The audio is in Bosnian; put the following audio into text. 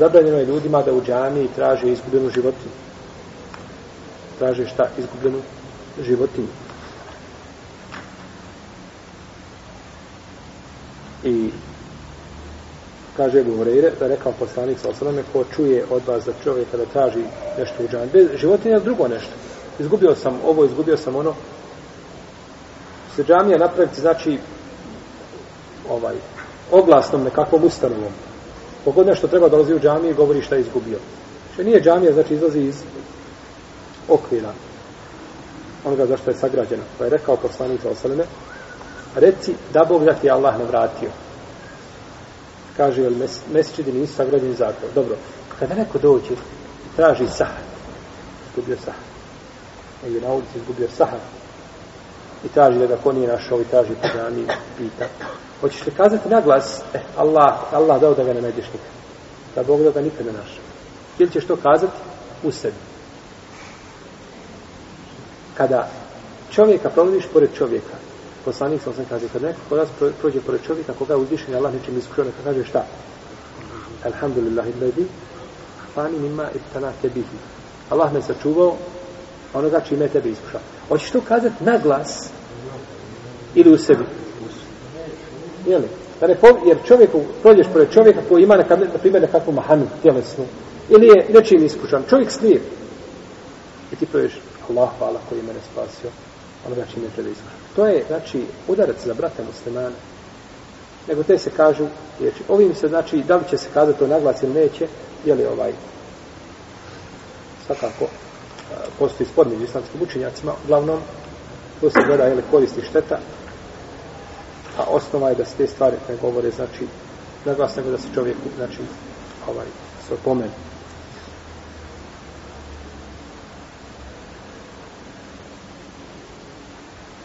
Zabranjeno je ljudima da u džamiji traže izgubljenu životinju. Traže šta? Izgubljenu životinju. I kaže Ebu Horeire, da je rekao poslanik sa osaname, ko čuje od vas da čovjek kada traži nešto u džamiji. Bez životinja drugo nešto. Izgubio sam ovo, izgubio sam ono. Se džamija napraviti, znači, ovaj, oglasnom nekakvom ustanovom. Kogod nešto treba dolazi u džamiju i govori šta je izgubio. Što nije džamija, znači izlazi iz okvira onoga zašto je sagrađena. Pa je rekao poslanik Osaleme, reci da Bog da ti Allah navratio. Kaže, jel mes, mesečidi nisu sagrađeni za to. Dobro, kada neko dođe, traži sahar, izgubio sahar. Ili na ulici izgubio sahar. I traži da ga ko nije našao ovaj, i traži po džami, pita. Hoćeš li kazati na glas, eh, Allah, Allah dao da ga ne najdeš nikad. Da Bog da ga nikad ne našao. Ili ćeš to kazati u sebi. Kada čovjeka provodiš pored čovjeka, poslanik sam sam kaže, kad neko kod nas prođe pored čovjeka, koga je uzvišen, Allah nečem iskušao, neka kaže šta? Alhamdulillah, illadi, fani mima ibtana tebihi. Allah me sačuvao onoga čime je tebe iskušao. Hoćeš to kazati na glas ili u sebi? Jeli? Da ne pov... Jer čovjeku, prođeš pored čovjeka koji ima, neka, na primjer, nekakvu mahanu tjelesnu, ili je nečim iskušan, čovjek slijep. I ti prođeš, Allah, hvala koji je mene spasio, onoga čime je tebe iskušao. To je, znači, udarac za brata muslimana. Nego te se kažu jer Ovim se, znači, da li će se kazati to naglas ili neće, je li ovaj, svakako, postoji spor među islamskim učenjacima, uglavnom, tu se gleda, je li koristi šteta, a osnova je da se te stvari ne govore, znači, naglas nego da se čovjeku, znači, ovaj, se opomenu.